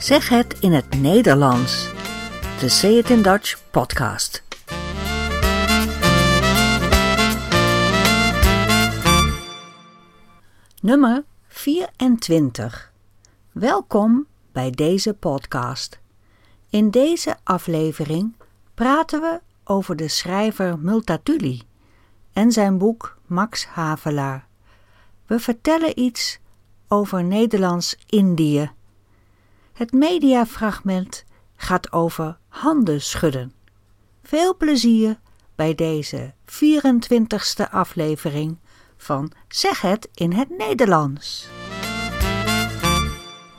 Zeg het in het Nederlands. De Say It in Dutch podcast. Nummer 24. Welkom bij deze podcast. In deze aflevering praten we over de schrijver Multatuli en zijn boek Max Havelaar. We vertellen iets over Nederlands-Indië. Het mediafragment gaat over handen schudden. Veel plezier bij deze 24ste aflevering van Zeg het in het Nederlands.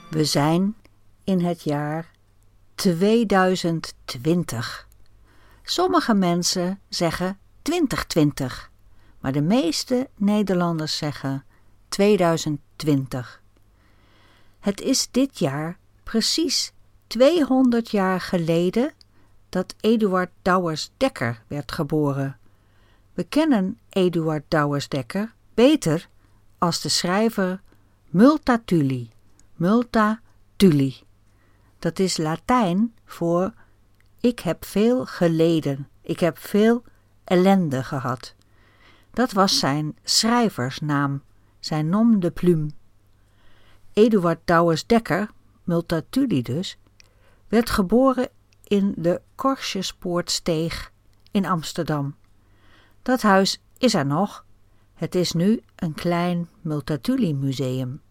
We zijn in het jaar 2020. Sommige mensen zeggen 2020, maar de meeste Nederlanders zeggen 2020. Het is dit jaar precies 200 jaar geleden dat Eduard Douwers Dekker werd geboren. We kennen Eduard Douwers Dekker beter als de schrijver Multatuli. Multatuli. Dat is Latijn voor ik heb veel geleden, ik heb veel ellende gehad. Dat was zijn schrijversnaam, zijn nom de plume. Eduard Douwers Dekker, Multatuli dus, werd geboren in de Korsjespoortsteeg in Amsterdam. Dat huis is er nog. Het is nu een klein Multatuli museum.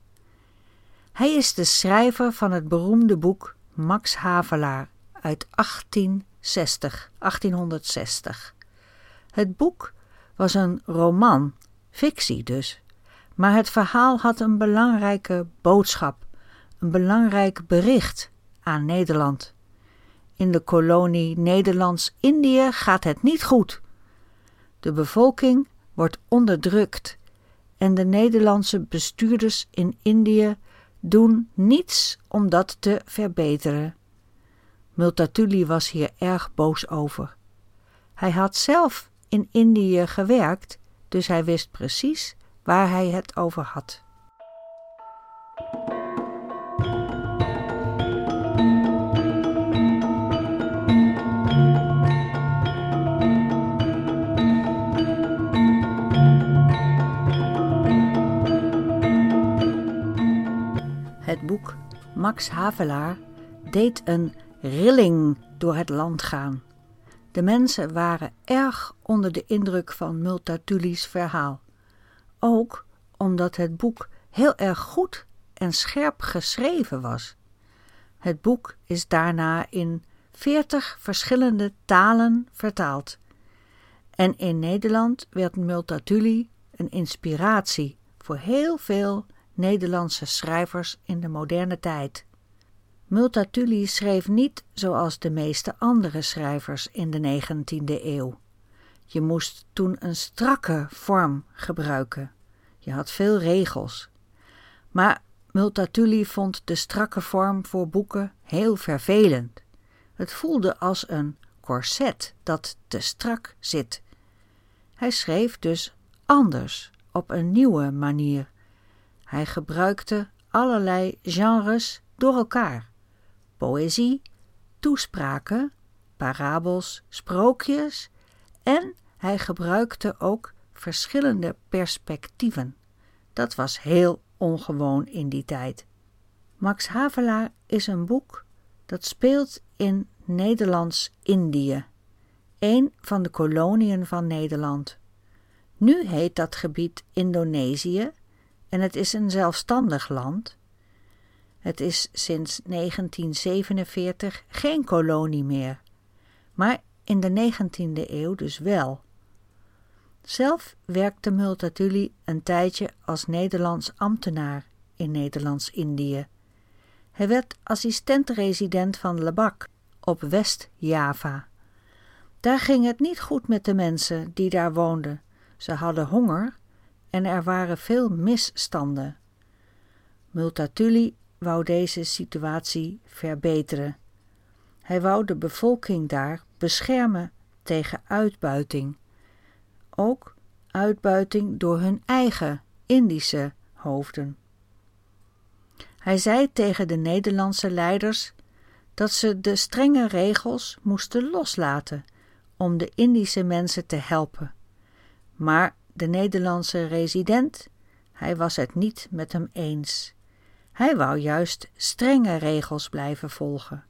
Hij is de schrijver van het beroemde boek Max Havelaar uit 1860, 1860. Het boek was een roman, fictie dus, maar het verhaal had een belangrijke boodschap, een belangrijk bericht aan Nederland. In de kolonie Nederlands-Indië gaat het niet goed. De bevolking wordt onderdrukt en de Nederlandse bestuurders in Indië doen niets om dat te verbeteren. Multatuli was hier erg boos over. Hij had zelf in Indië gewerkt, dus hij wist precies waar hij het over had. Max Havelaar deed een rilling door het land gaan. De mensen waren erg onder de indruk van Multatuli's verhaal. Ook omdat het boek heel erg goed en scherp geschreven was. Het boek is daarna in veertig verschillende talen vertaald. En in Nederland werd Multatuli een inspiratie voor heel veel Nederlandse schrijvers in de moderne tijd. Multatuli schreef niet zoals de meeste andere schrijvers in de 19e eeuw. Je moest toen een strakke vorm gebruiken. Je had veel regels. Maar Multatuli vond de strakke vorm voor boeken heel vervelend. Het voelde als een corset dat te strak zit. Hij schreef dus anders, op een nieuwe manier. Hij gebruikte allerlei genres door elkaar poëzie, toespraken, parabels, sprookjes en hij gebruikte ook verschillende perspectieven. Dat was heel ongewoon in die tijd. Max Havelaar is een boek dat speelt in Nederlands-Indië, een van de koloniën van Nederland. Nu heet dat gebied Indonesië en het is een zelfstandig land het is sinds 1947 geen kolonie meer, maar in de 19e eeuw dus wel. Zelf werkte Multatuli een tijdje als Nederlands ambtenaar in Nederlands-Indië. Hij werd assistent-resident van Lebak op West-Java. Daar ging het niet goed met de mensen die daar woonden. Ze hadden honger en er waren veel misstanden. Multatuli wou deze situatie verbeteren. Hij wou de bevolking daar beschermen tegen uitbuiting. Ook uitbuiting door hun eigen Indische hoofden. Hij zei tegen de Nederlandse leiders dat ze de strenge regels moesten loslaten om de Indische mensen te helpen. Maar de Nederlandse resident, hij was het niet met hem eens. Hij wou juist strenge regels blijven volgen.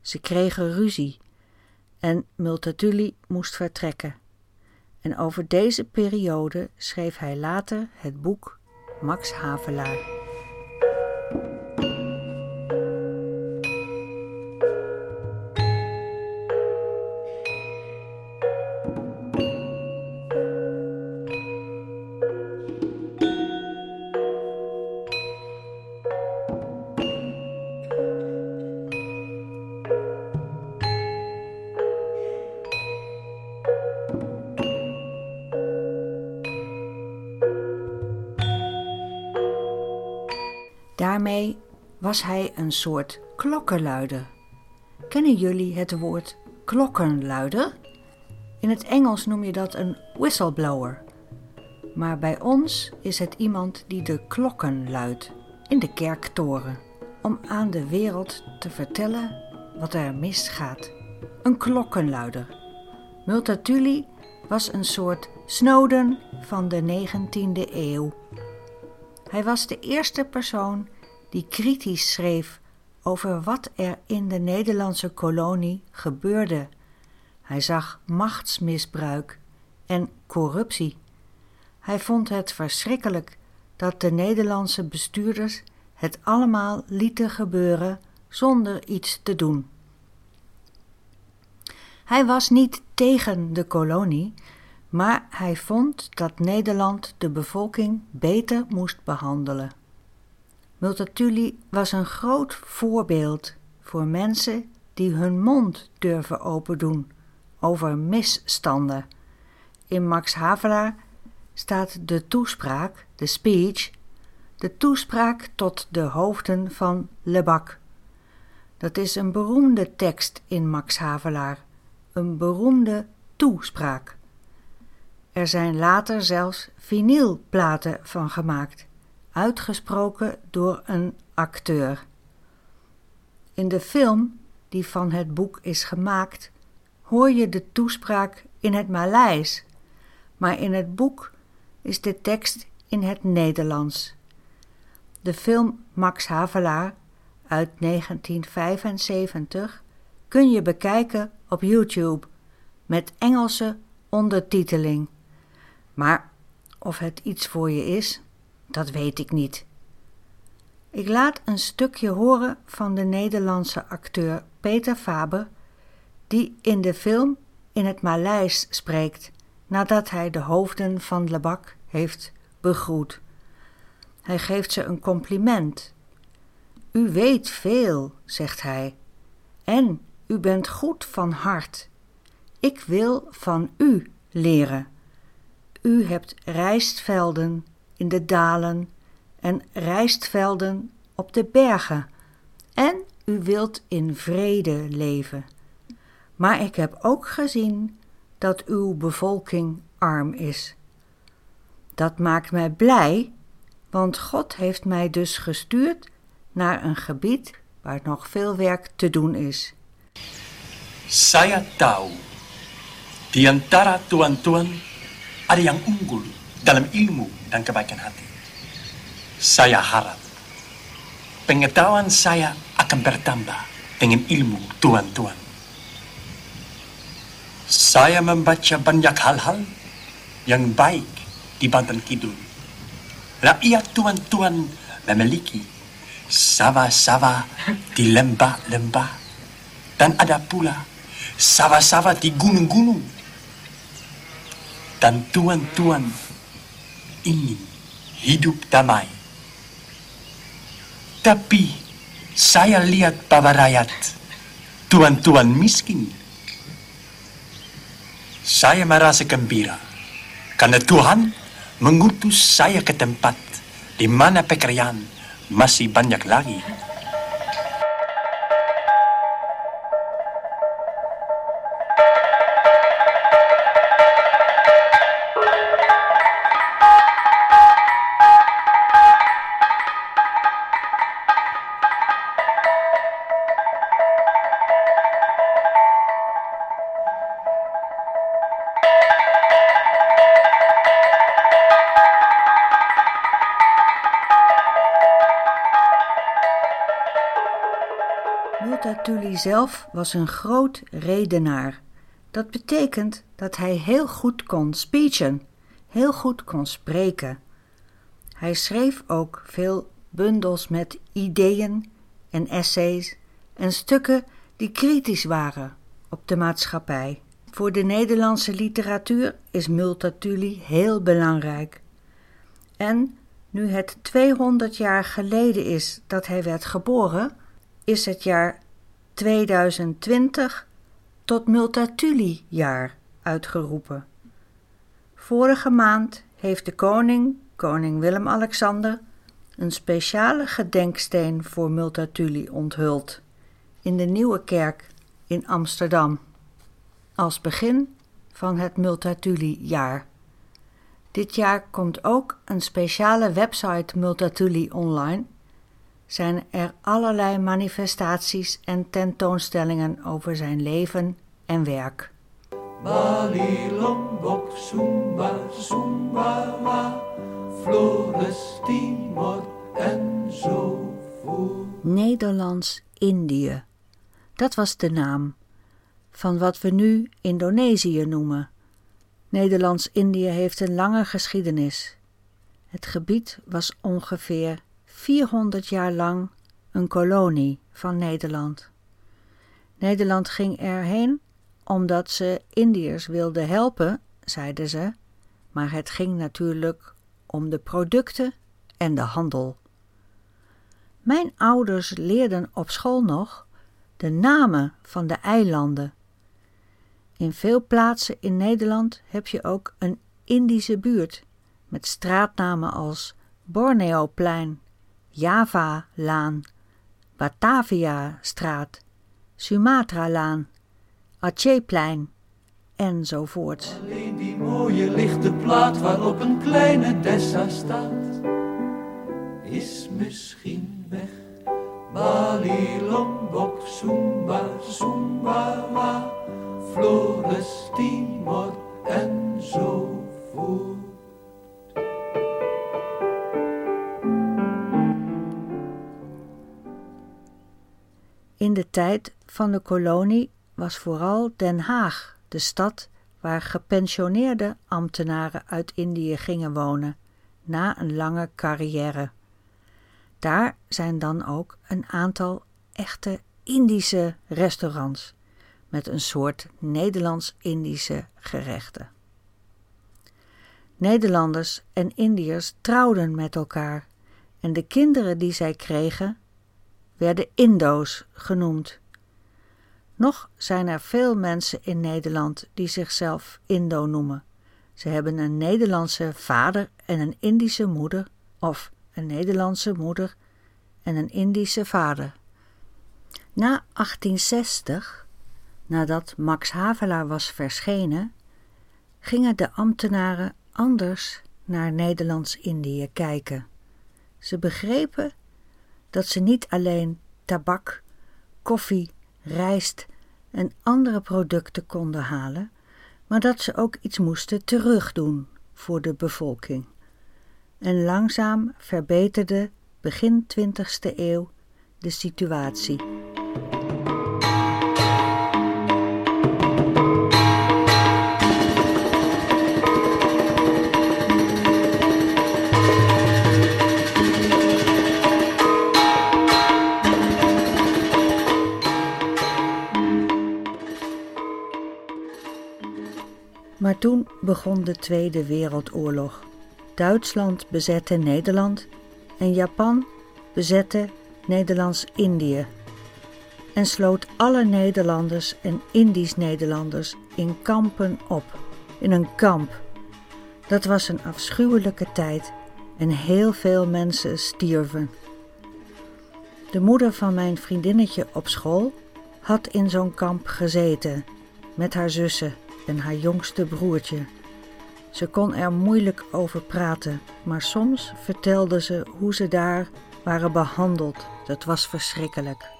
Ze kregen ruzie en Multatuli moest vertrekken. En over deze periode schreef hij later het boek Max Havelaar. Was hij een soort klokkenluider. Kennen jullie het woord klokkenluider? In het Engels noem je dat een whistleblower. Maar bij ons is het iemand die de klokken luidt in de kerktoren om aan de wereld te vertellen wat er misgaat. Een klokkenluider. Multatuli was een soort Snowden van de 19e eeuw. Hij was de eerste persoon die kritisch schreef over wat er in de Nederlandse kolonie gebeurde. Hij zag machtsmisbruik en corruptie. Hij vond het verschrikkelijk dat de Nederlandse bestuurders het allemaal lieten gebeuren zonder iets te doen. Hij was niet tegen de kolonie, maar hij vond dat Nederland de bevolking beter moest behandelen. Multatuli was een groot voorbeeld voor mensen die hun mond durven opendoen over misstanden. In Max Havelaar staat de toespraak, de speech, de toespraak tot de hoofden van Lebak. Dat is een beroemde tekst in Max Havelaar, een beroemde toespraak. Er zijn later zelfs vinylplaten van gemaakt uitgesproken door een acteur. In de film die van het boek is gemaakt, hoor je de toespraak in het Maleis, maar in het boek is de tekst in het Nederlands. De film Max Havelaar uit 1975 kun je bekijken op YouTube met Engelse ondertiteling. Maar of het iets voor je is, dat weet ik niet. Ik laat een stukje horen van de Nederlandse acteur Peter Faber, die in de film in het Maleis spreekt nadat hij de hoofden van Lebak heeft begroet. Hij geeft ze een compliment. U weet veel, zegt hij, en u bent goed van hart. Ik wil van u leren. U hebt rijstvelden in de dalen en rijstvelden op de bergen. En u wilt in vrede leven. Maar ik heb ook gezien dat uw bevolking arm is. Dat maakt mij blij, want God heeft mij dus gestuurd naar een gebied waar nog veel werk te doen is. Saya tahu tuan-tuan ada unggul dalam ilmu dan kebaikan hati. Saya harap pengetahuan saya akan bertambah dengan ilmu tuan-tuan. Saya membaca banyak hal-hal yang baik di Banten Kidul. Rakyat tuan-tuan memiliki sawah-sawah di lembah-lembah dan ada pula sawah-sawah di gunung-gunung. Dan tuan-tuan ingin hidup damai. Tapi saya lihat bahwa rakyat, tuan-tuan miskin. Saya merasa gembira karena Tuhan mengutus saya ke tempat di mana pekerjaan masih banyak lagi. Multatuli zelf was een groot redenaar. Dat betekent dat hij heel goed kon speechen, heel goed kon spreken. Hij schreef ook veel bundels met ideeën en essays en stukken die kritisch waren op de maatschappij. Voor de Nederlandse literatuur is Multatuli heel belangrijk. En nu het 200 jaar geleden is dat hij werd geboren, is het jaar 2020 tot Multatuli-jaar uitgeroepen. Vorige maand heeft de koning, koning Willem-Alexander, een speciale gedenksteen voor Multatuli onthuld in de Nieuwe Kerk in Amsterdam als begin van het Multatuli-jaar. Dit jaar komt ook een speciale website Multatuli online. Zijn er allerlei manifestaties en tentoonstellingen over zijn leven en werk. Bali, Lombok, Sumba, Sumbawa, Flores, Timor en zo voort. Nederlands-Indië. Dat was de naam van wat we nu Indonesië noemen. Nederlands-Indië heeft een lange geschiedenis. Het gebied was ongeveer 400 jaar lang een kolonie van Nederland. Nederland ging erheen omdat ze Indiërs wilden helpen, zeiden ze, maar het ging natuurlijk om de producten en de handel. Mijn ouders leerden op school nog de namen van de eilanden in veel plaatsen in Nederland heb je ook een Indische buurt met straatnamen als Borneoplein, Java-laan, Batavia-straat, Sumatra-laan, Aceh-plein enzovoort. Alleen die mooie lichte plaat waarop een kleine Dessa staat, is misschien weg. Bali, Lombok, Sumba, Sumbawa. Flores, Timor en In de tijd van de kolonie was vooral Den Haag de stad waar gepensioneerde ambtenaren uit Indië gingen wonen na een lange carrière. Daar zijn dan ook een aantal echte Indische restaurants met een soort Nederlands-Indische gerechten. Nederlanders en Indiërs trouwden met elkaar en de kinderen die zij kregen werden Indo's genoemd. Nog zijn er veel mensen in Nederland die zichzelf Indo noemen. Ze hebben een Nederlandse vader en een Indische moeder, of een Nederlandse moeder en een Indische vader. Na 1860 Nadat Max Havelaar was verschenen, gingen de ambtenaren anders naar Nederlands-Indië kijken. Ze begrepen dat ze niet alleen tabak, koffie, rijst en andere producten konden halen, maar dat ze ook iets moesten terugdoen voor de bevolking. En langzaam verbeterde begin 20e eeuw de situatie. Toen begon de Tweede Wereldoorlog. Duitsland bezette Nederland en Japan bezette Nederlands-Indië en sloot alle Nederlanders en Indisch-Nederlanders in kampen op. In een kamp. Dat was een afschuwelijke tijd en heel veel mensen stierven. De moeder van mijn vriendinnetje op school had in zo'n kamp gezeten met haar zussen en haar jongste broertje. Ze kon er moeilijk over praten, maar soms vertelde ze hoe ze daar waren behandeld. Dat was verschrikkelijk.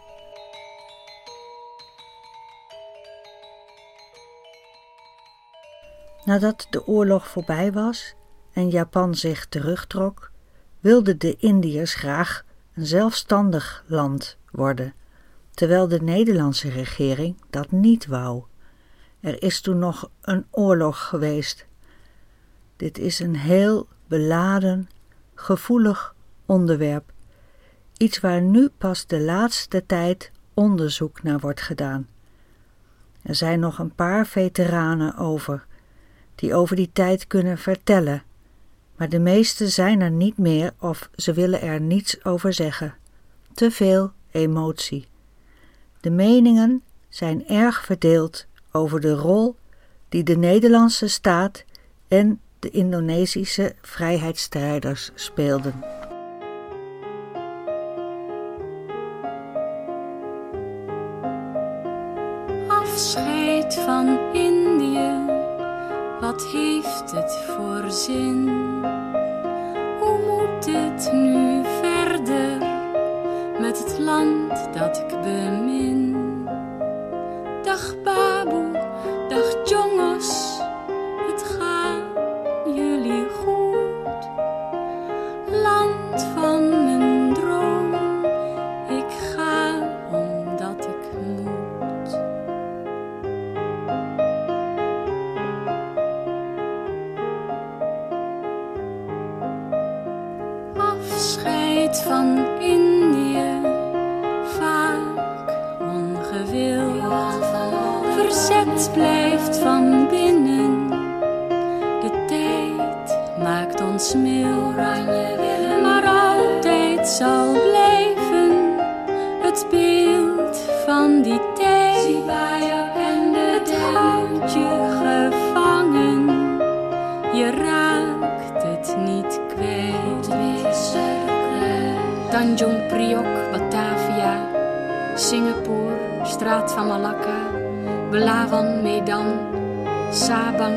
Nadat de oorlog voorbij was en Japan zich terugtrok, wilden de Indiërs graag een zelfstandig land worden terwijl de Nederlandse regering dat niet wou. Er is toen nog een oorlog geweest. Dit is een heel beladen, gevoelig onderwerp, iets waar nu pas de laatste tijd onderzoek naar wordt gedaan. Er zijn nog een paar veteranen over, die over die tijd kunnen vertellen, maar de meesten zijn er niet meer of ze willen er niets over zeggen. Te veel emotie. De meningen zijn erg verdeeld over de rol die de Nederlandse staat en de Indonesische vrijheidsstrijders speelden. Afscheid van Indië, wat heeft het voor zin? Hoe moet het nu verder met het land dat ik bemin? Niet kwijt. Tanjung Priok, Batavia, Singapore, Straat van Malacca, Belawan, Medan, Sabang,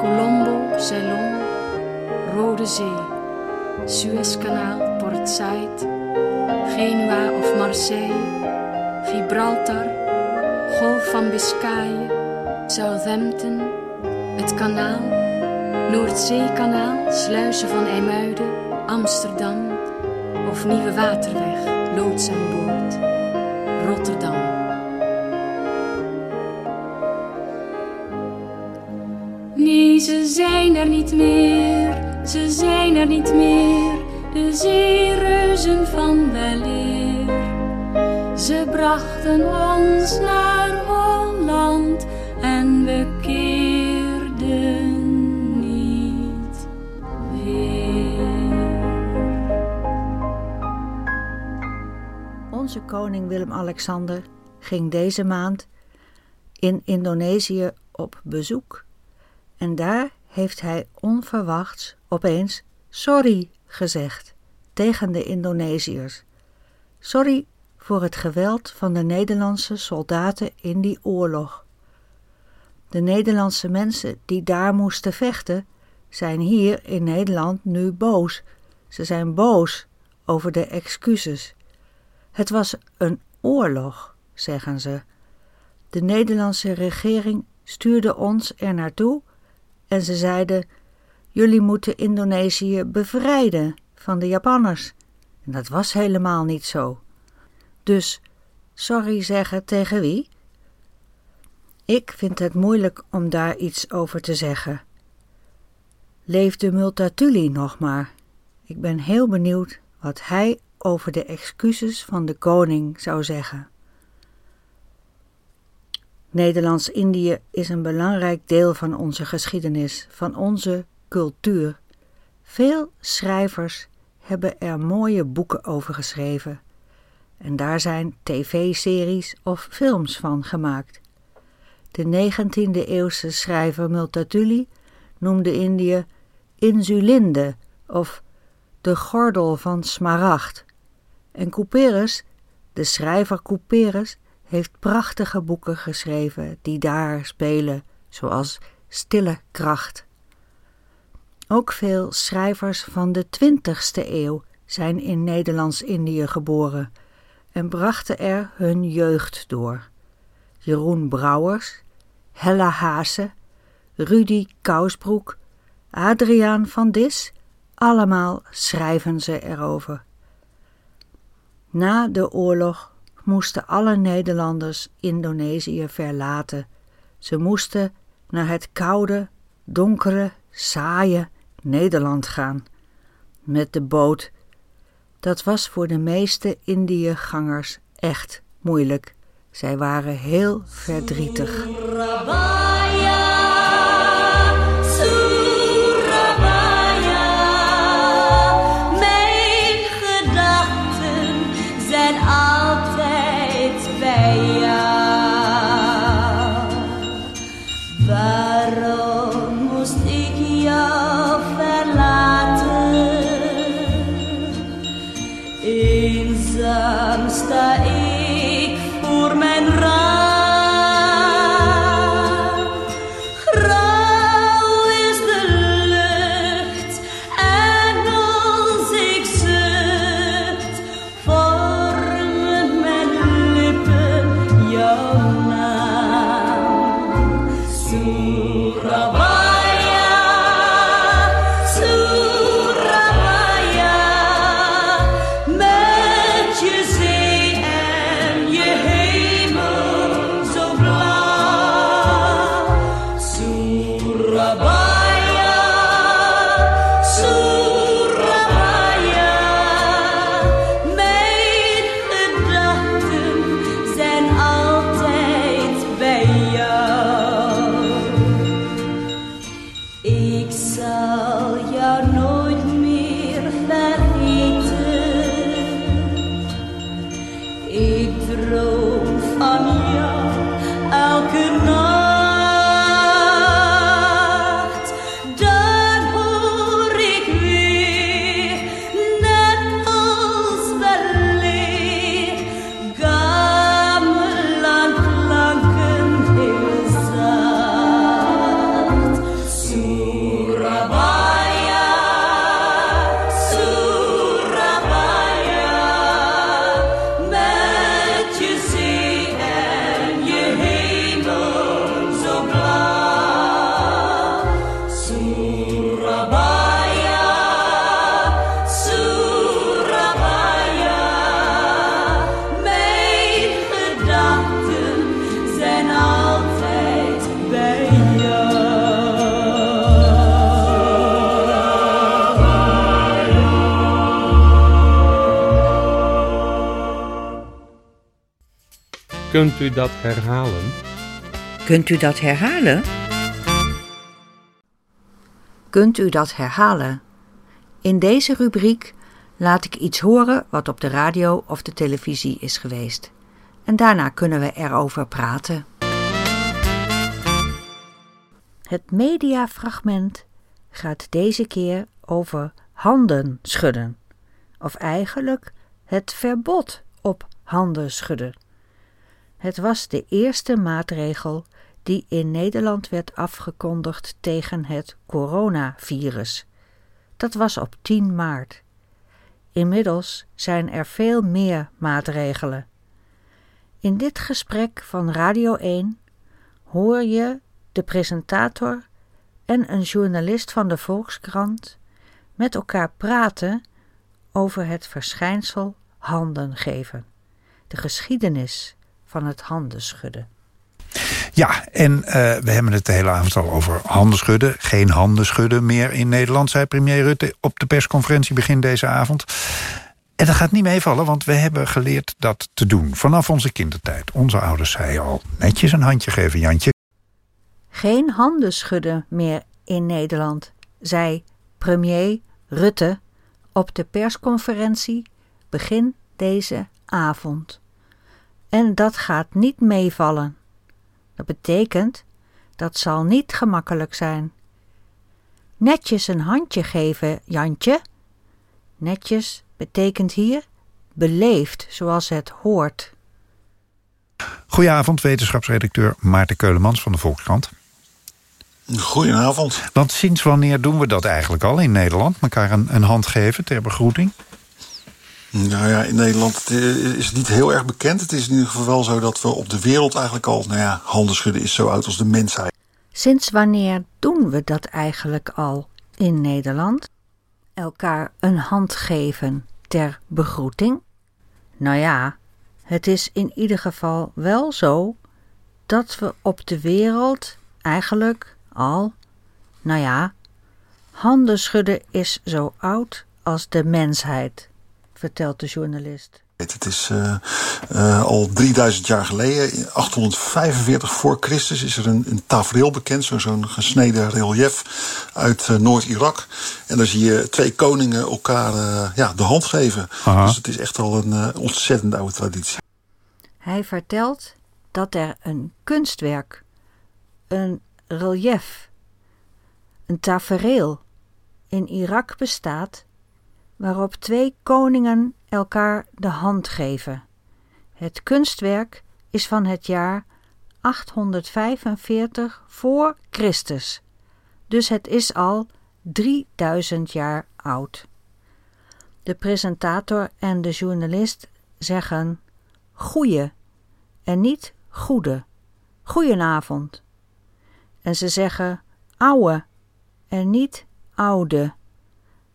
Colombo, Ceylon, Rode Zee, Suezkanaal, Port Said, Genua of Marseille, Gibraltar, Golf van Biscayen, Southampton, het kanaal, Noordzeekanaal, sluizen van IJmuiden, Amsterdam of Nieuwe Waterweg, loods boord, Rotterdam. Nee, ze zijn er niet meer, ze zijn er niet meer, de zeereuzen van weleer. Ze brachten ons naar Onze koning Willem-Alexander ging deze maand in Indonesië op bezoek. En daar heeft hij onverwachts opeens sorry gezegd tegen de Indonesiërs. Sorry voor het geweld van de Nederlandse soldaten in die oorlog. De Nederlandse mensen die daar moesten vechten, zijn hier in Nederland nu boos. Ze zijn boos over de excuses. Het was een oorlog, zeggen ze. De Nederlandse regering stuurde ons er naartoe en ze zeiden: Jullie moeten Indonesië bevrijden van de Japanners. En dat was helemaal niet zo. Dus sorry zeggen tegen wie? Ik vind het moeilijk om daar iets over te zeggen. Leefde Multatuli nog maar? Ik ben heel benieuwd wat hij over de excuses van de koning zou zeggen. Nederlands-Indië is een belangrijk deel van onze geschiedenis, van onze cultuur. Veel schrijvers hebben er mooie boeken over geschreven. En daar zijn tv-series of films van gemaakt. De 19e eeuwse schrijver Multatuli noemde Indië Insulinde of de gordel van smaragd. En Couperus, de schrijver Couperus, heeft prachtige boeken geschreven die daar spelen, zoals Stille Kracht. Ook veel schrijvers van de 20ste eeuw zijn in Nederlands-Indië geboren en brachten er hun jeugd door. Jeroen Brouwers, Hella Haase, Rudy Kousbroek, Adriaan van Dis, allemaal schrijven ze erover. Na de oorlog moesten alle Nederlanders Indonesië verlaten. Ze moesten naar het koude, donkere, saaie Nederland gaan. Met de boot. Dat was voor de meeste Indiëgangers echt moeilijk. Zij waren heel verdrietig. Kunt u dat herhalen? Kunt u dat herhalen? Kunt u dat herhalen? In deze rubriek laat ik iets horen wat op de radio of de televisie is geweest. En daarna kunnen we erover praten. Het mediafragment gaat deze keer over handen schudden. Of eigenlijk het verbod op handen schudden. Het was de eerste maatregel die in Nederland werd afgekondigd tegen het coronavirus. Dat was op 10 maart. Inmiddels zijn er veel meer maatregelen. In dit gesprek van Radio 1 hoor je de presentator en een journalist van de Volkskrant met elkaar praten over het verschijnsel handen geven, de geschiedenis van het handen schudden. Ja, en eh, we hebben het de hele avond al over handen schudden. Geen handen schudden meer in Nederland, zei premier Rutte op de persconferentie begin deze avond. En dat gaat niet meevallen, want we hebben geleerd dat te doen. Vanaf onze kindertijd. Onze ouders zeiden al, netjes een handje geven, Jantje. Geen handen schudden meer in Nederland, zei premier Rutte op de persconferentie begin deze avond. En dat gaat niet meevallen. Dat betekent dat zal niet gemakkelijk zijn. Netjes een handje geven, Jantje. Netjes betekent hier beleefd, zoals het hoort. Goedenavond, wetenschapsredacteur Maarten Keulemans van de Volkskrant. Goedenavond. Want sinds wanneer doen we dat eigenlijk al in Nederland? Elkaar een, een hand geven ter begroeting? Nou ja, in Nederland is het niet heel erg bekend. Het is in ieder geval wel zo dat we op de wereld eigenlijk al... nou ja, handen schudden is zo oud als de mensheid. Sinds wanneer doen we dat eigenlijk al in Nederland? Elkaar een hand geven ter begroeting? Nou ja, Het is in ieder geval wel zo dat we op de wereld eigenlijk al, nou ja, handen schudden is zo oud als de mensheid, vertelt de journalist. Het is uh, uh, al 3000 jaar geleden, in 845 voor Christus, is er een, een tafereel bekend, zo'n gesneden relief uit uh, Noord-Irak. En daar zie je twee koningen elkaar ja, de hand geven. Aha. Dus het is echt al een ontzettend oude traditie. Hij vertelt dat er een kunstwerk, een relief, een tafereel in Irak bestaat waarop twee koningen elkaar de hand geven. Het kunstwerk is van het jaar 845 voor Christus, dus het is al 3000 jaar oud. De presentator en de journalist zeggen goeie en niet goede. Goedenavond. En ze zeggen ouwe en niet oude.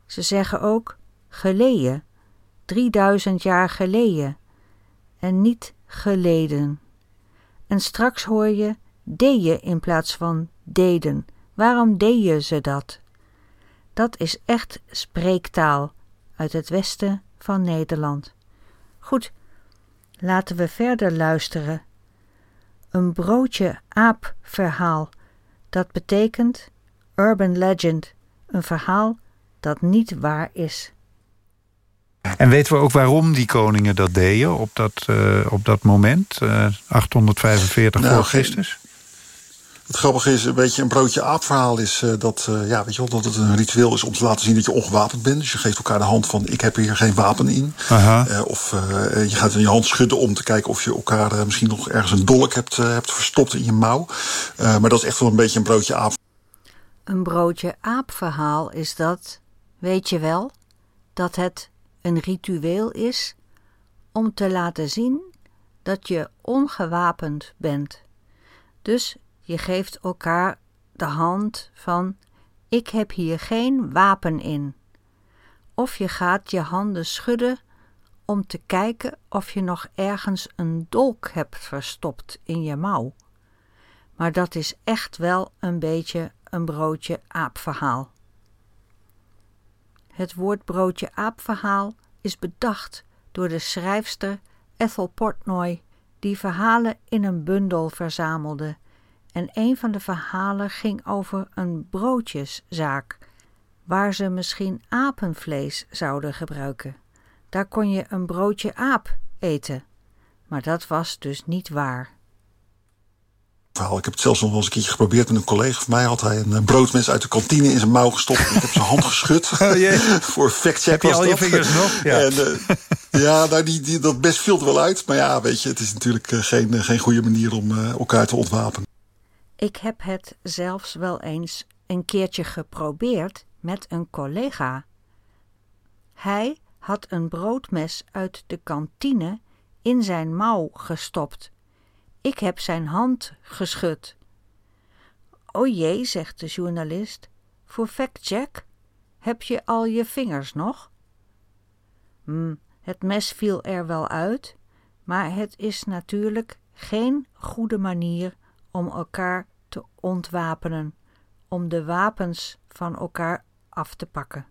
Ze zeggen ook geleden, 3000 jaar geleden en niet geleden. En straks hoor je deeën in plaats van deden. Waarom deden ze dat? Dat is echt spreektaal uit het westen van Nederland. Goed, laten we verder luisteren. Een broodje aap verhaal. Dat betekent urban legend, een verhaal dat niet waar is. En weten we ook waarom die koningen dat deden op dat, uh, op dat moment, uh, 845 nou, voor Christus? Het grappige is, een beetje een broodje aapverhaal is uh, dat, ja, weet je wel, dat het een ritueel is om te laten zien dat je ongewapend bent. Dus je geeft elkaar de hand van, ik heb hier geen wapen in. of je gaat in je hand schudden om te kijken of je elkaar misschien nog ergens een dolk hebt, hebt verstopt in je mouw. maar dat is echt wel een beetje een broodje aap. Een broodje aapverhaal is dat, weet je wel, dat het een ritueel is om te laten zien dat je ongewapend bent. Dus je geeft elkaar de hand van ik heb hier geen wapen in. Of je gaat je handen schudden om te kijken of je nog ergens een dolk hebt verstopt in je mouw. Maar dat is echt wel een beetje een broodje aapverhaal. Het woord broodje aapverhaal is bedacht door de schrijfster Ethel Portnoy, die verhalen in een bundel verzamelde. En een van de verhalen ging over een broodjeszaak, waar ze misschien apenvlees zouden gebruiken. Daar kon je een broodje aap eten, maar dat was dus niet waar verhaal. Ik heb het zelfs nog wel eens een keertje geprobeerd met een collega van mij. Had hij een eh, broodmes uit de kantine in zijn mouw gestopt. ik heb zijn hand geschud. Oh, Voor fact check Heb je al je vingers nog? Ja, en, uh, ja nou, die, die, dat best viel er wel uit. Maar ja, weet je, het is natuurlijk uh, geen, geen goede manier om elkaar te ontwapenen. Ik heb het zelfs wel eens een keertje geprobeerd met een collega. Hij had een broodmes uit de kantine in zijn mouw gestopt ik heb zijn hand geschud. O jee, zegt de journalist, voor factcheck heb je al je vingers nog? Hm, het mes viel er wel uit, maar het is natuurlijk geen goede manier om elkaar te ontwapenen, om de wapens van elkaar af te pakken.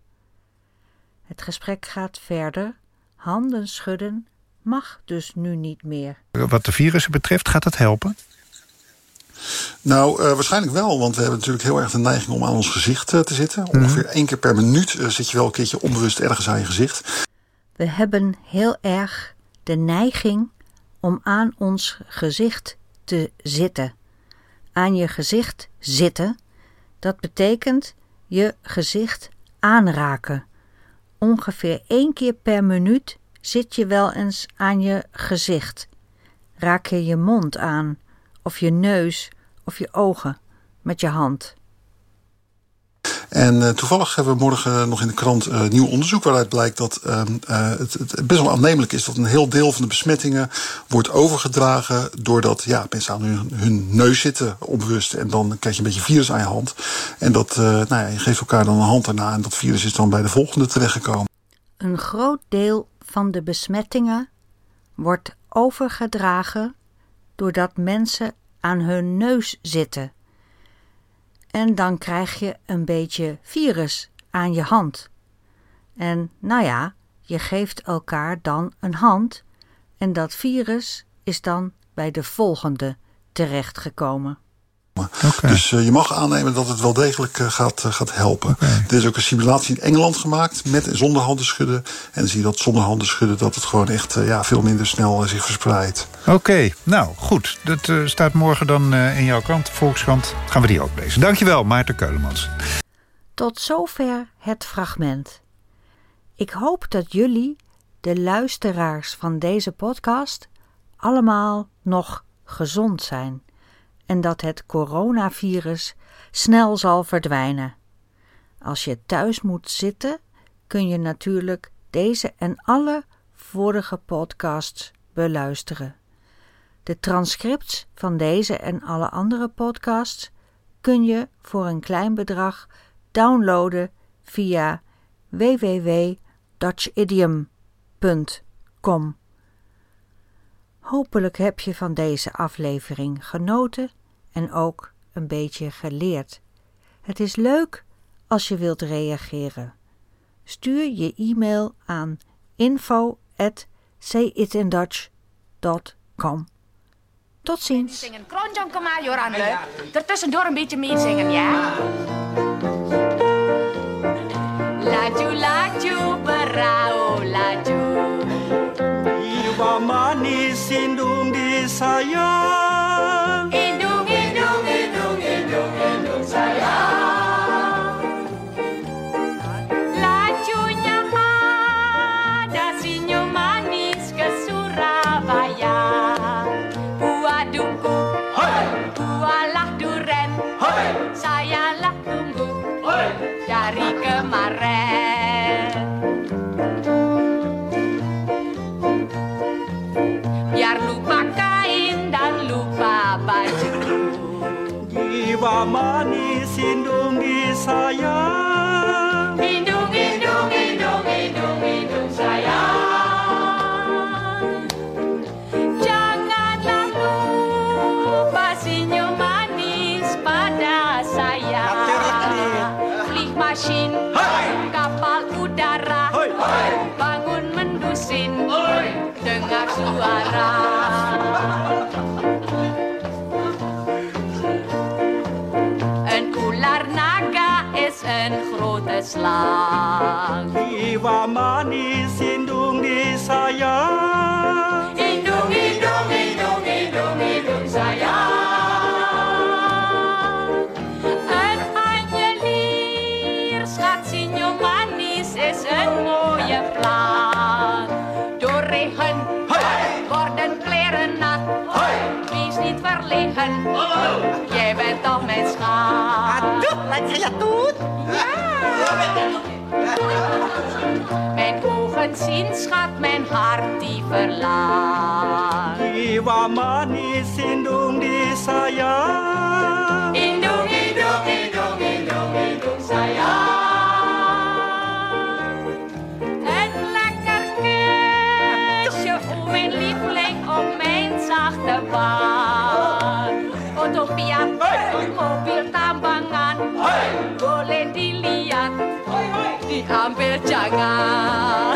Het gesprek gaat verder, handen schudden mag dus nu niet meer. Wat de virussen betreft, gaat dat helpen? Nou, uh, waarschijnlijk wel, want we hebben natuurlijk heel erg de neiging om aan ons gezicht uh, te zitten. Mhm. Ongeveer één keer per minuut uh, zit je wel een keertje onbewust ergens aan je gezicht. We hebben heel erg de neiging om aan ons gezicht te zitten. Aan je gezicht zitten, dat betekent je gezicht aanraken. Ongeveer één keer per minuut Zit je wel eens aan je gezicht? Raak je je mond aan, of je neus, of je ogen met je hand? En uh, toevallig hebben we morgen nog in de krant uh, nieuw onderzoek waaruit blijkt dat uh, het, het, best wel aannemelijk is dat een heel deel van de besmettingen wordt overgedragen doordat ja, mensen aan hun, hun neus zitten onbewust en dan krijg je een beetje virus aan je hand. En dat, nou ja, je geeft elkaar dan een hand erna en dat virus is dan bij de volgende terechtgekomen. Een groot deel van de besmettingen wordt overgedragen doordat mensen aan hun neus zitten. En dan krijg je een beetje virus aan je hand. En nou ja, je geeft elkaar dan een hand en dat virus is dan bij de volgende terechtgekomen. Dus eh, je mag aannemen dat het wel degelijk eh, gaat, eh, gaat helpen. Er is ook een simulatie in Engeland gemaakt met en zonder handen schudden. En dan zie je dat zonder handen schudden dat het gewoon echt ja, veel minder snel zich verspreidt. Oké, nou goed. Dat eh, staat morgen dan eh, in jouw krant, Volkskrant. Gaan we die ook lezen. Dankjewel, Maarten Keulemans. Tot zover het fragment. Ik hoop dat jullie, de luisteraars van deze podcast, allemaal nog gezond zijn en dat het coronavirus snel zal verdwijnen. Als je thuis moet zitten, kun je natuurlijk deze en alle vorige podcasts beluisteren. De transcripts van deze en alle andere podcasts kun je voor een klein bedrag downloaden via www.dutchidiom.com. Hopelijk heb je van deze aflevering genoten en ook een beetje geleerd. Het is leuk als je wilt reageren. Stuur je e-mail aan info@sayitindutch.com. Tot ziens. Zingen Kronjong Kemajoran leuk. Ertussendoor een beetje meezingen, ja? Laju, laju, berau, laju. Iwa manis indung di sayang Een ular naga is een grote slang. Iwa verlegen, jij bent toch mijn schat. Aduh, laat je doet? Ja. Mijn ogen zien, schat, mijn hart die verlaat. Iwa manis indung di sayang hampir jangan